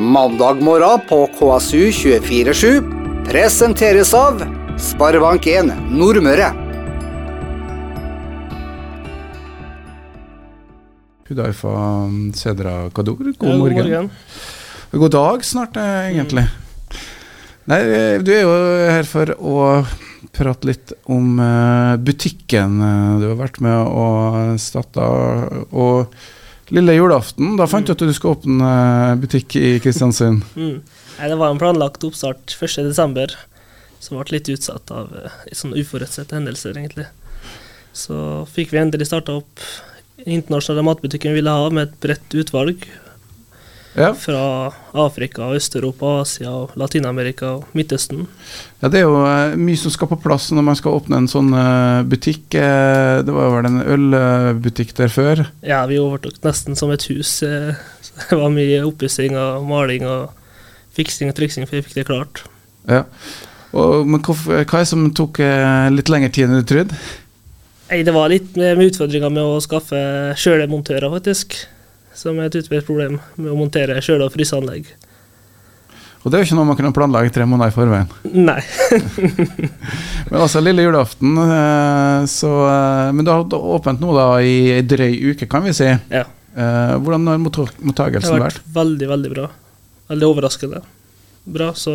Mandag morgen på KSU247 presenteres av Sparebank1 Nordmøre. Hudaifa Sedra Kador, god, morgen. God morgen. God dag snart, egentlig. egentlig. Nei, eh, du er jo her for å prate litt om eh, butikken eh, du har vært med og starta. Og lille julaften, da fant du at du skulle åpne eh, butikk i Kristiansund. Mm. Nei, det var en planlagt oppstart 1.12., som ble litt utsatt av eh, sånne uforutsette hendelser, egentlig. Så fikk vi endelig starta opp internasjonale matbutikken vi ville ha, med et bredt utvalg Ja. fra Afrika, Øst-Europa, Asia, Latin-Amerika og Midtøsten. ja, det er jo eh, mye som skal på plass når man skal åpne en sånn eh, butikk. Eh, det var vel en ølbutikk der før. Ja, vi overtok nesten som et hus. det var mye oppussing og maling og fiksing og triksing før vi fikk det klart. Ja. Og, men hva, hva er det som tok litt lengre tid enn du trodde? Nei, det var litt med, med utfordringer med å skaffe kjølemontører, faktisk. Som er et utbredt problem med å montere kjøle- og fryseanlegg. Og det er jo ikke noe man kunne planlegge tre måneder i forveien. Nei. Men altså, lille julaften, eh, så eh, Men du har åpent nå da i ei drøy uke, kan vi si. Ja. Eh, Hvordan har mottagelsen vært? Det har vært veldig, veldig bra. Veldig overraskende bra, så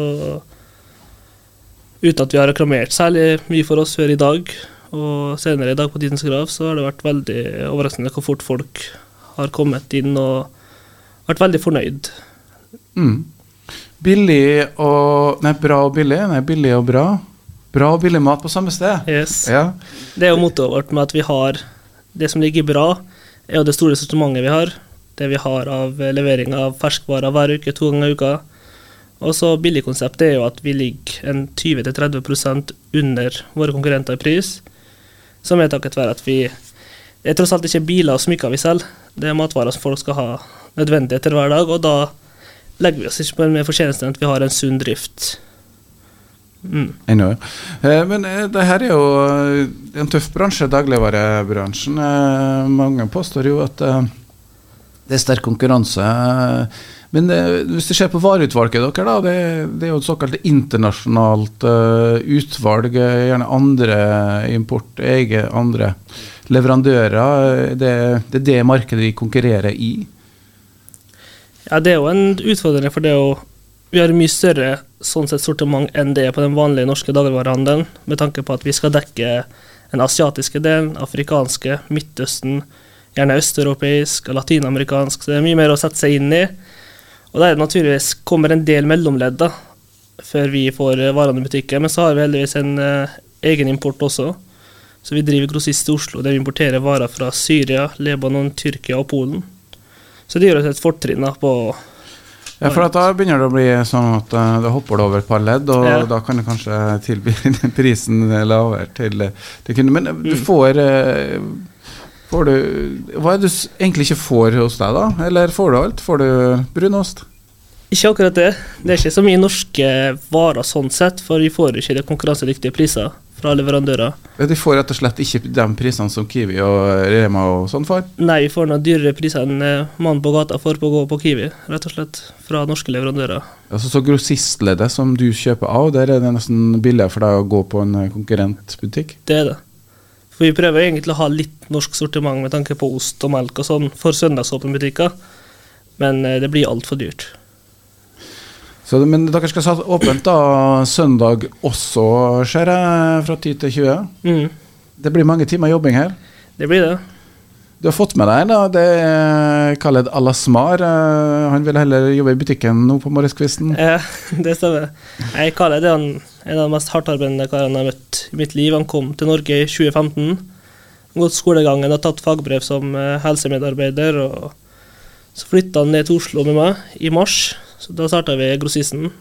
Uten at vi har reklamert særlig mye for oss før i dag, og senere i dag på Tidens Grav, så har det vært veldig overraskende hvor fort folk har kommet inn og vært veldig fornøyd. Mm. Billig og Nei, bra og billig? Nei, billig og bra. Bra og billig mat på samme sted. Yes. Ja. Det er jo mottoet vårt med at vi har Det som ligger bra, er jo det store sortimentet vi har. Det vi har av levering av ferskvarer hver uke, to ganger i uka. Og så billigkonseptet er jo at vi ligger en 20-30% under våre konkurrenter i pris. Som er takket være at vi Det er tross alt ikke biler og smykker vi selger. Det er matvarer som folk skal ha nødvendigheter hver dag, og da legger vi oss ikke mer fortjeneste enn at vi har en sunn drift. Mm. Eh, Men eh, det her er jo eh, en tøff bransje, dagligvarebransjen. Mange påstår jo at det er sterk konkurranse. Men eh, hvis du ser på vareutvalget dere, da, det, det er jo et såkalt internasjonalt utvalg. Gjerne andre import, eget andre leverandører. eh, Det, det er det markedet de konkurrerer i. Ja, det er jo en utfordring, for det er jo Vi har mye større sånn sett sortiment enn det er på den vanlige norske dagligvarehandelen, med tanke på at vi skal dekke den asiatiske delen, afrikanske, Midtøsten, gjerne østeuropeisk og latinamerikansk, så det er mye mer å sette seg inn i. Og der er naturligvis kommer en del mellomledd da, før vi får eh, varene i butikken, men så har vi heldigvis en uh, egen import også. Så vi driver grossist i Oslo, der vi importerer varer fra Syria, Lebanon, Tyrkia og Polen. Så det gir oss et fortrinn på Ja, for Da begynner det å bli sånn at eh, da hopper det over et par ledd, og Ja. da kan du kanskje tilby prisen lavere til, til kunden. Men du Mm. får eh, Får du Hva er det du egentlig ikke får hos deg, da? Eller får du alt? Får du brunost? Ikke akkurat det. Det er ikke så mye norske varer sånn sett, for vi får ikke de konkurransedyktige priser fra leverandører. Ja, De får rett og slett ikke de prisene som Kiwi og Rema og sånn får? Nei, vi får noen dyrere priser enn eh, mannen på gata får på å gå på Kiwi, rett og slett, fra norske leverandører. Altså Så grossistleddet som du kjøper av, der er det nesten billigere for deg å gå på en eh, konkurrentbutikk? Det er det. For vi prøver egentlig å ha litt norsk sortiment med tanke på ost og melk og sånn for søndagsåpne butikker, men eh, det blir altfor dyrt. Så, men dere skal ha åpent da søndag også, ser jeg, fra 10 til 20? Mm, Det blir mange timer jobbing her. det blir det. Du har fått med deg da, det er Khaled Alasmar. eh, Han vil heller jobbe i butikken nå på morgenskvisten. Ja, det stemmer. Kaller det han, en av de mest hardtarbeidende karene jeg har møtt i mitt liv. Han kom til Norge i 2015. Gått skolegangen og tatt fagbrev som eh, helsemedarbeider. og Så flytta han ned til Oslo med meg i mars. Så Da starta vi grossisten.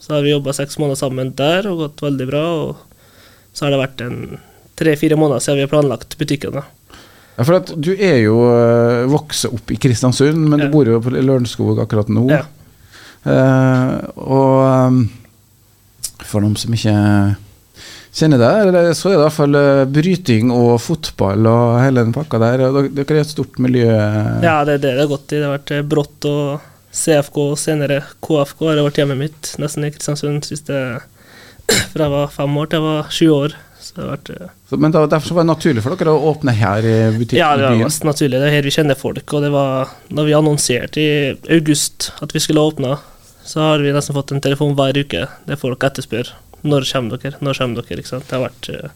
Så har vi jobba seks måneder sammen der og gått veldig bra. Og så har det vært en tre-fire måneder siden vi har planlagt butikken. da. Ja, for at du er jo uh, vokst opp i Kristiansund, men Ja. du bor jo på Lørenskog akkurat nå. Ja. Uh, og um, for noen som ikke kjenner deg, eller så er det i hvert fall eh, bryting og fotball og hele den pakka der. Dere er et stort miljø. Ja, det er det det har gått i. Det har vært eh, brått og CFK og senere KFK har vært hjemmet mitt nesten i Kristiansund siste fra jeg var fem år til jeg var sju år. Så det har vært eh, Så, men da, derfor var det naturlig for dere å åpne her i butikken Ja, det var mest naturlig. Det er her vi kjenner folk. Og det var når vi annonserte i august at vi skulle åpne, så har vi nesten fått en telefon hver uke der folk etterspør når kommer dere, når kommer dere. ikke sant? Det har vært eh,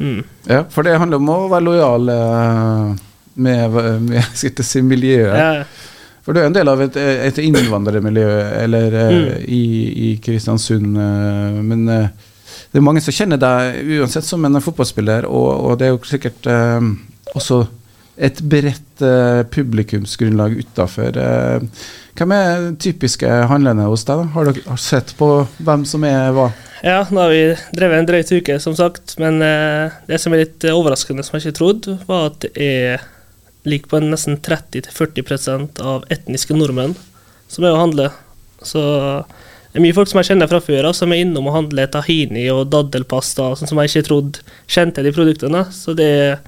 mm. Ja, for det handler om å være lojal eh, med, med si, miljøet. ja, For du er en del av et, et innvandrermiljø eller, eh, Mm. i, i Kristiansund. eh, men eh, det er mange som kjenner deg uansett som en fotballspiller, og, og det er jo sikkert eh, også et bredt eh, publikumsgrunnlag utafor. hvem er typiske handlende hos deg? da? Har dere sett på hvem som er hva? ja, nå har vi drevet en drøyt uke, som sagt. Men eh, det som er litt eh, overraskende, som jeg ikke trodde, var at det er ligger på en nesten 30-40% av etniske nordmenn som er å handle. Så det er mye folk som jeg kjenner fra før av, som er innom og handler tahini og daddelpasta, sånn som jeg ikke trodde kjente de produktene. Så det er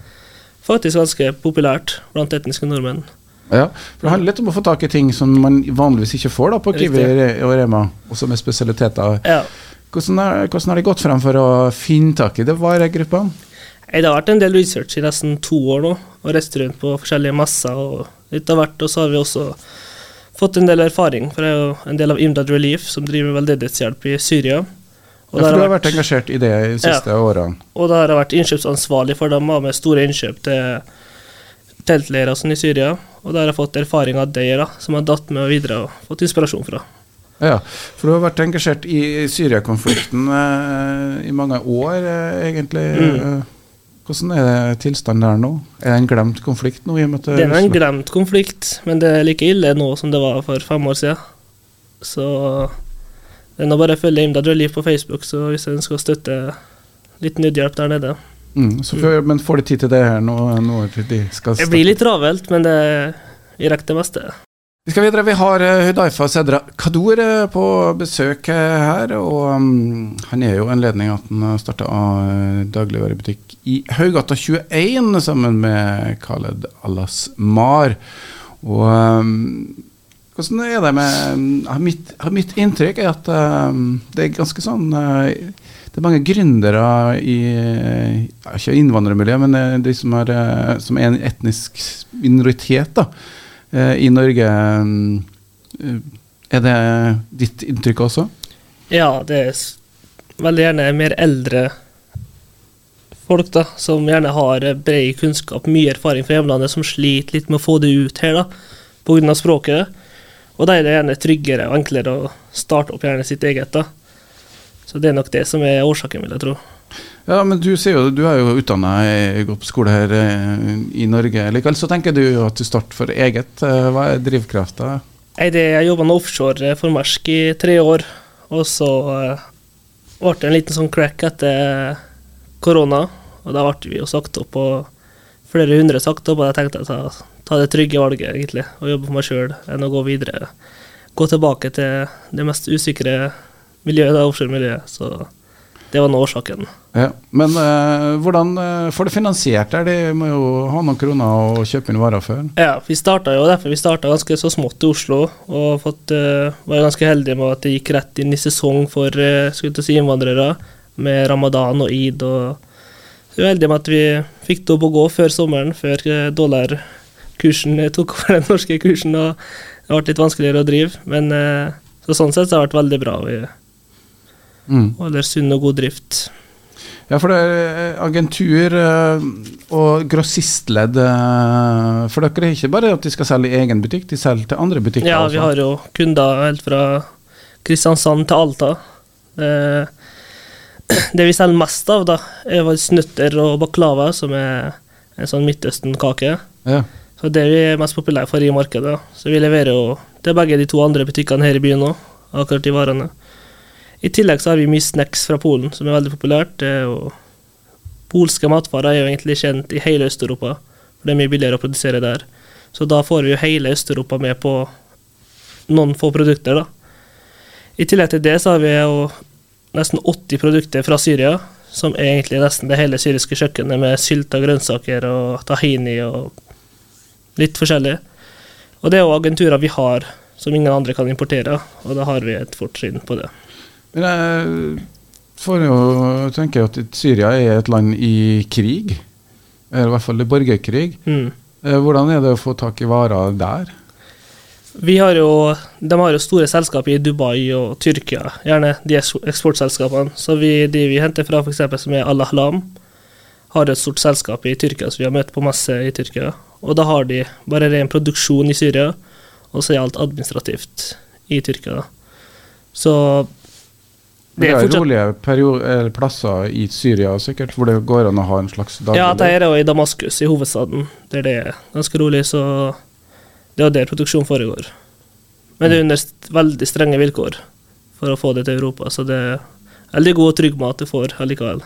faktisk ganske populært blant etniske nordmenn. Ja, for Det handler litt om å få tak i ting som man vanligvis ikke får da på Kiwi og Rema, og som er spesialiteter. Ja. Hvordan, er, hvordan har de gått frem for å finne tak i det varegruppene? Det har vært en del research i nesten to år nå, og reist rundt på forskjellige messer og litt av hvert. Og så har vi også fått en del erfaring, for jeg er jo en del av Imdad Relief, som driver veldedighetshjelp i Syria. Ja, for du har vært, vært engasjert i det de siste årene. Og da har jeg vært innkjøpsansvarlig for dem med store innkjøp til teltleirer sånn i Syria. Og da har jeg fått erfaring av det, da, som jeg har datt med videre og fått inspirasjon fra. Ja, for du har vært engasjert i Syria-konflikten eh, i mange år, eh, egentlig. Mm. Hvordan er tilstanden der nå? Er det en glemt konflikt nå? i og med Det er en glemt konflikt, men det er like ille nå som det var for fem år siden. Så det er nå bare å følge Imdad Relief på Facebook, så hvis en skal støtte litt nødhjelp der nede. Mm, så får, men får de tid til det her nå? nå de Det blir litt travelt, men det vi rekker det meste. Vi skal videre. Vi har uh, Hudaifa Sedra Kadour eh, på besøk eh, her. Og um, han er jo anledning at han starta dagligvarebutikk i Haugata 21 sammen med Khaled Alasmar. Og hvordan er det med um, mitt, mitt inntrykk er at det er ganske sånn Det er mange gründere i Ikke innvandrermiljø, men de som er, som er en etnisk minoritet. da eh, i Norge. eh, Er det ditt inntrykk også? Ja, det er veldig gjerne mer eldre folk, da, som gjerne har eh, bred kunnskap, mye erfaring fra hjemlandet, som sliter litt med å få det ut her, da, pga. språket. Og da er det gjerne tryggere og enklere å starte opp gjerne sitt eget, da. Så det er nok det som er årsaken, vil jeg tro. Ja, men du sier jo du er jo utdanna, gått på skole her eh, i Norge. Likevel så tenker du at du starter for eget. Eh, Hva er drivkrafta? Jeg jobba offshore for Mersk i tre år, og så eh, ble det en liten sånn crack etter korona. Og da ble vi jo sagt opp, og flere hundre sagt opp, og jeg tenkte å ta, ta det trygge valget, egentlig, og jobbe for meg sjøl, enn å gå videre. Gå tilbake til det mest usikre miljøet, det offshore-miljøet. Så det var nå årsaken. Ja. Men eh, hvordan eh, får du finansiert det? De må jo ha noen kroner å kjøpe inn varer for. Ja, vi starta jo derfor vi starta ganske så smått i Oslo, og fått, eh, var ganske heldige med at det gikk rett inn i sesong for eh, si innvandrere, med ramadan og id. og så vi var heldige med at vi fikk det opp å gå før sommeren, før uh, dollarkursen eh, tok over den norske kursen, og det ble litt vanskeligere å drive. Men eh, så sånn sett så har det vært veldig bra. Vi Mm. holder sunn og god drift. Ja, for det er eh, agentur eh, og grossistledd eh, For dere er ikke bare at de skal selge i egen butikk, de selger til andre butikker Ja, også? vi har jo kunder helt fra Kristiansand til Alta. Det vi selger mest av, da, er snøtter og baklava, som er en sånn Midtøsten-kake. Ja. Så det er vi er mest populære for i markedet. Så vi leverer jo til begge de to andre butikkene her i byen òg, akkurat de varene. I tillegg så har vi mye snacks fra Polen, som er veldig populært. Det er Polske matvarer er jo egentlig kjent i hele Øst-Europa, for det er mye billigere å produsere der. Så da får vi jo hele Øst-Europa med på noen få produkter, da. I tillegg til det så har vi jo nesten 80 produkter fra Syria, som er egentlig nesten det hele syriske kjøkkenet, med sylta grønnsaker og tahini og litt forskjellig. Og det er jo agenturer vi har som ingen andre kan importere, og da har vi et fortrinn på det. Men jeg får jo tenke at Syria er et land i krig, eller i hvert fall i borgerkrig. Mm. Eh, Hvordan er det å få tak i varer der? Vi har jo, de har jo store selskaper i Dubai og Tyrkia, gjerne de eksportselskapene. Så vi, de vi henter fra, f.eks. som er Al Ahlam, har et stort selskap i Tyrkia, som vi har møtt på masse i Tyrkia. Og da har de bare ren produksjon i Syria, og så er alt administrativt i Tyrkia. Så Det det er, fortsatt rolige perio- plasser i Syria sikkert, hvor det går an å ha en slags daglig Ja, det er jo i Damaskus, i hovedstaden, der det er ganske rolig, så det er der produksjonen foregår. Men det er under veldig strenge vilkår for å få det til Europa, så det er veldig god og trygg mat du får allikevel.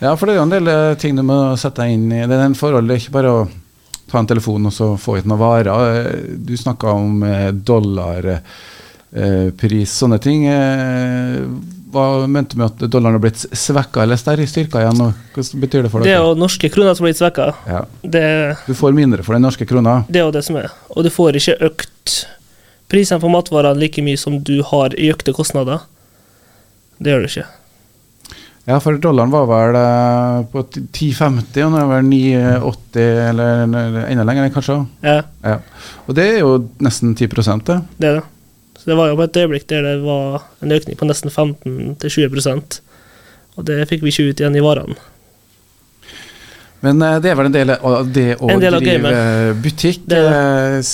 Ja, for det er jo en del eh, ting du må sette deg inn i. Det er en forhold, det er ikke bare å ta en telefon og så få ut noen varer. Eh, Du snakka om dollar dollarpris, sånne ting. Hva mente du med at dollaren har blitt svekka eller styrka igjen? Hva betyr det for Det er jo norske kroner som har blitt svekka. Ja. Det, Du får mindre for den norske krona. det er jo det som er. Og du får ikke økt prisene på matvarene like mye som du har i økte kostnader. Det gjør du ikke. Ja, for dollaren var vel eh, på 10,50, og nå er vel 9,80 eller, eller enda lenger, kanskje. Ja, Ja. Og det er jo nesten 10 det. det er det. Så det var jo på et øyeblikk der det var en økning på nesten 15-20% Og det fikk vi ikke ut igjen i varene. Men eh, det er vel en del av det å del av drive gamen. butikk. Eh,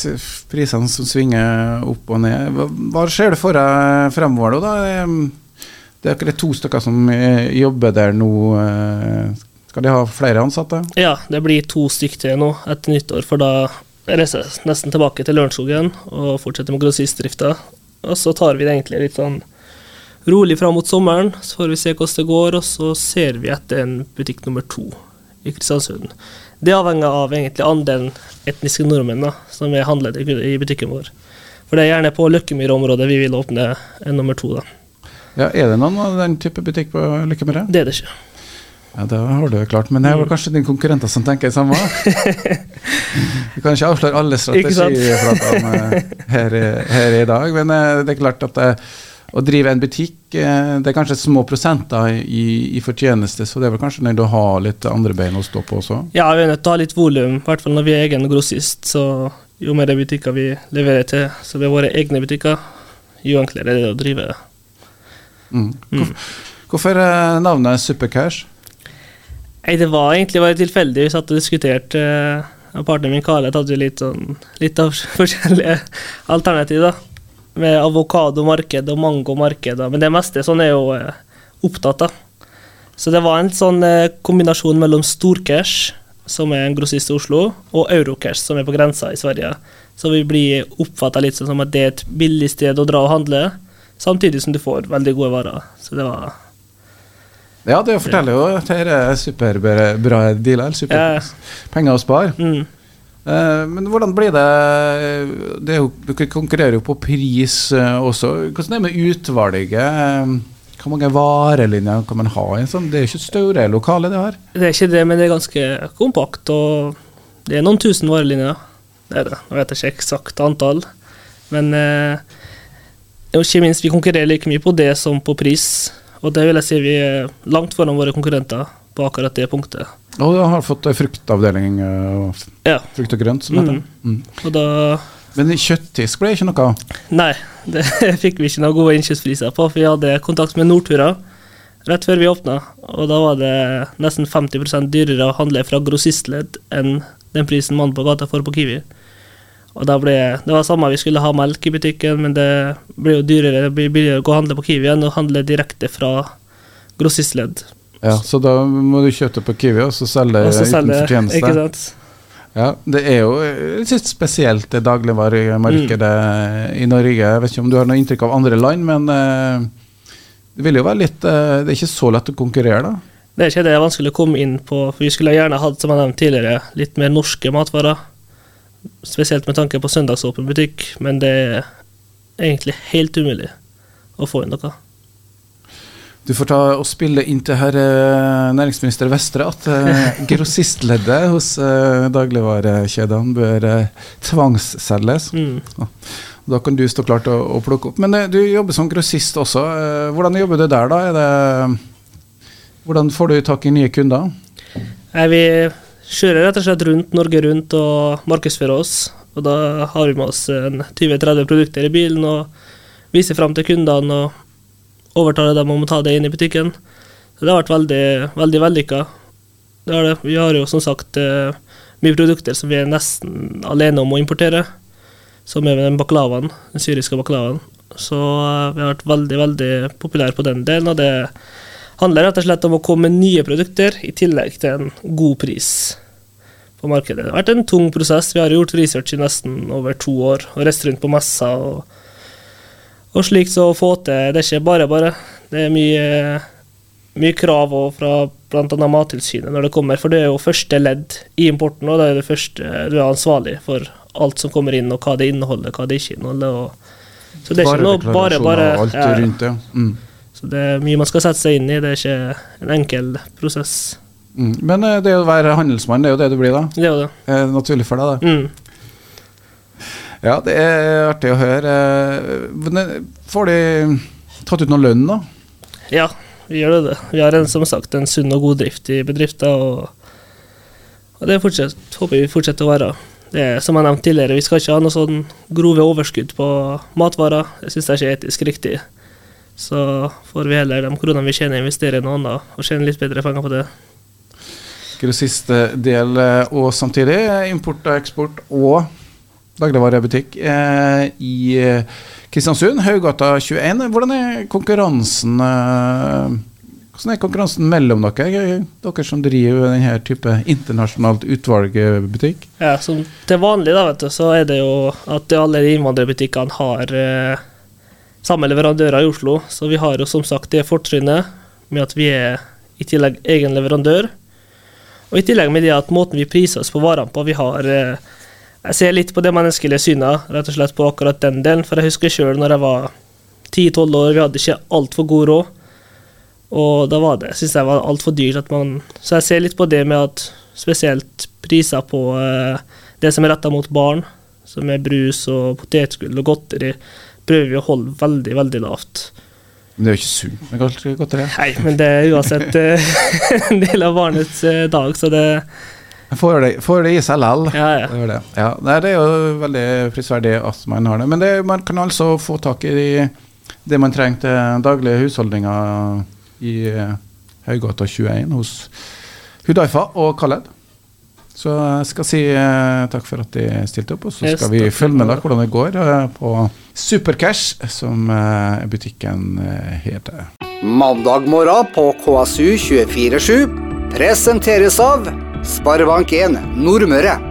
Prisene som svinger opp og ned. Hva, hva ser du for deg fremover da? Det er akkurat to stykker som eh, jobber der nå. Skal de ha flere ansatte? Ja, det blir to stykker til nå etter nyttår, for da reiser jeg nesten tilbake til Lørenskogen og fortsetter med grossistdrifta. Og så tar vi det egentlig litt sånn rolig fram mot sommeren, så får vi se hvordan det går, og så ser vi etter en butikk nummer to i Kristiansund. Det avhenger av egentlig andelen etniske nordmenn da, som er handlet i butikken vår. For det er gjerne på Løkkemyr-området vi vil åpne en nummer to. da. Ja, Er det noen av den type butikk på Lykkemyre? Det er det ikke. Ja, det har du klart. Men det er vel kanskje dine konkurrenter som tenker det samme? Vi kan ikke avsløre alle strategier strategiflatene her, her i dag, men eh, det er klart at eh, å drive en butikk eh, Det er kanskje små prosenter i, i fortjeneste, så det er vel kanskje nødvendig å ha litt andre bein å stå på også? Ja, vi er nødt til å ha litt volum, i hvert fall når vi er egen grossist. Så jo mer butikker vi leverer til, så ved våre egne butikker, jo enklere er det å drive. Mm. Hvorfor, hvorfor er navnet Supercash? Nei, det var egentlig bare tilfeldig. Vi satt og diskuterte. eh, og Partneren min Khaled hadde jo litt, sånn, litt av forskjellige alternativer. da. Med avokadomarked og mangomarked. Men det meste sånn er jo eh, opptatt av. Så det var en sånn eh, kombinasjon mellom Storcash, som er en grossist i Oslo, og Eurocash, som er på grensa i Sverige. Så vi blir oppfatta litt sånn som at det er et billig sted å dra og handle, samtidig som du får veldig gode varer. Så det var Ja, det forteller jo at dette er superbra dealer. Super penger å spare. mm. Eh, Men hvordan blir det, det jo, Dere konkurrerer jo på pris eh, også. Hvordan er det med utvalget? Eh, Hvor mange varelinjer kan man ha sånn? Det er jo ikke store lokale, det her. Det er ikke det, men det er ganske kompakt, og det er noen tusen varelinjer. Det er det. Jeg vet ikke eksakt antall, men eh, ikke minst, vi konkurrerer like mye på det som på pris. Og det vil jeg si vi er langt foran våre konkurrenter på akkurat det punktet. Og du har fått fruktavdeling, og Ja, frukt og grønt, som heter Mm. Mm. og da Men kjøttfisk ble ikke noe? av? Nei, det fikk vi ikke noen gode innkjøpspriser på, for vi hadde kontakt med Nortura rett før vi åpna, og da var det nesten 50% dyrere å handle fra grossistledd enn den prisen mannen på gata får på Kiwi. Og da ble, Det var samme vi skulle ha melk i butikken, men det ble jo dyrere det blir billigere å gå og handle på Kiwi enn å handle direkte fra grossistledd. Ja, så da må du kjøpe på Kiwi og så selge Og så uten fortjeneste. ikke sant? Ja, det er jo eh, litt spesielt det dagligvaremarkedet Mm. i Norge. Jeg vet ikke om du har noe inntrykk av andre land, men eh, det vil jo være litt eh, Det er ikke så lett å konkurrere, da. Det er ikke det er vanskelig å komme inn på, for vi skulle gjerne hatt, som jeg nevnte tidligere, litt mer norske matvarer. Spesielt med tanke på søndagsåpen butikk, men det er egentlig helt umulig å få inn noe. Du får ta og spille inn til herr eh, næringsminister Vestre at eh, grossistleddet hos eh, dagligvarekjedene bør eh, tvangsselges. Mm. Da kan du stå klart å, å plukke opp. Men eh, du jobber som grossist også. Hvordan jobber du der, da? Det, hvordan får du tak i nye kunder? Nei, vi kjører rett og slett rundt Norge rundt og markedsfører oss. Og da har vi med oss 20-30 produkter i bilen og viser fram til kundene og overtaler dem om å ta det inn i butikken. Så det har vært veldig, veldig vellykka. Det det. Vi har jo som sagt eh, mye produkter som vi er nesten alene om å importere. Som er den baklavaen, den syriske baklavaen. Så eh, vi har vært veldig, veldig populære på den delen. Og det handler rett og slett om å komme med nye produkter i tillegg til en god pris på markedet. Det har vært en tung prosess. Vi har gjort research i nesten over to år og reist rundt på messer. og og slikt så å få til Det er ikke bare bare. Det er mye, mye krav fra bl.a. Mattilsynet når det kommer, for det er jo første ledd i importen, og det er det første du er ansvarlig for alt som kommer inn, og hva det inneholder, hva det ikke inneholder. Og, så det er ikke noe bare bare. Alt rundt rundt, ja. Mm. Så det er mye man skal sette seg inn i, det er ikke en enkel prosess. Mm. Men eh, det å være handelsmann, det er jo det du blir, da? Det er jo det. Er det naturlig for deg, da? Mm. Ja, det er artig å høre. Får de tatt ut noe lønn, da? Ja, vi gjør det. Vi har en, som sagt en sunn og god drift i bedriften, og, og det fortsatt, håper vi fortsetter å være. Det er, som jeg nevnte tidligere, Vi skal ikke ha noe sånn grove overskudd på matvarer. Jeg syns det er ikke etisk riktig. Så får vi heller de kronene vi tjener, investere i noe annet og tjene litt bedre penger på det. Siste del, og samtidig import og eksport og dagligvarebutikk eh, i eh, Kristiansund, Haugata 21. Hvordan er konkurransen eh, hvordan er konkurransen mellom dere, dere som driver denne type internasjonalt utvalgbutikk? Ja, som Til vanlig da, vet du, så er det jo at alle innvandrerbutikkene har eh, samme leverandører i Oslo. Så vi har jo som sagt det fortrinnet med at vi er i tillegg egen leverandør. Og i tillegg med det at måten vi priser oss på varene på, vi har eh, jeg ser litt på det menneskelige synet, rett og slett på akkurat den delen. For jeg husker sjøl når jeg var 10-12 år, vi hadde ikke altfor god råd. Og da var det, syns jeg var altfor dyrt at man Så jeg ser litt på det med at spesielt priser på eh, det som er retta mot barn, som er brus og potetgull og godteri, prøver vi å holde veldig, veldig lavt. Men det er jo ikke sunt med godteri? Nei, men det er uansett eh, en del av barnets eh, dag, så det Får det, får det i seg likevel. Ja, ja. Det, det. ja nei, det er jo veldig prisverdig at man har det. Men det, man kan altså få tak i de, det man trenger til daglige husholdninger i Haugata 21 hos Hudaifa og Khaled. Så jeg skal si uh, takk for at de stilte opp, og så skal vi følge med da hvordan det går uh, på Supercash, som uh, butikken heter. Mandag morgen på KSU 247 presenteres av Sparebank1 Nordmøre.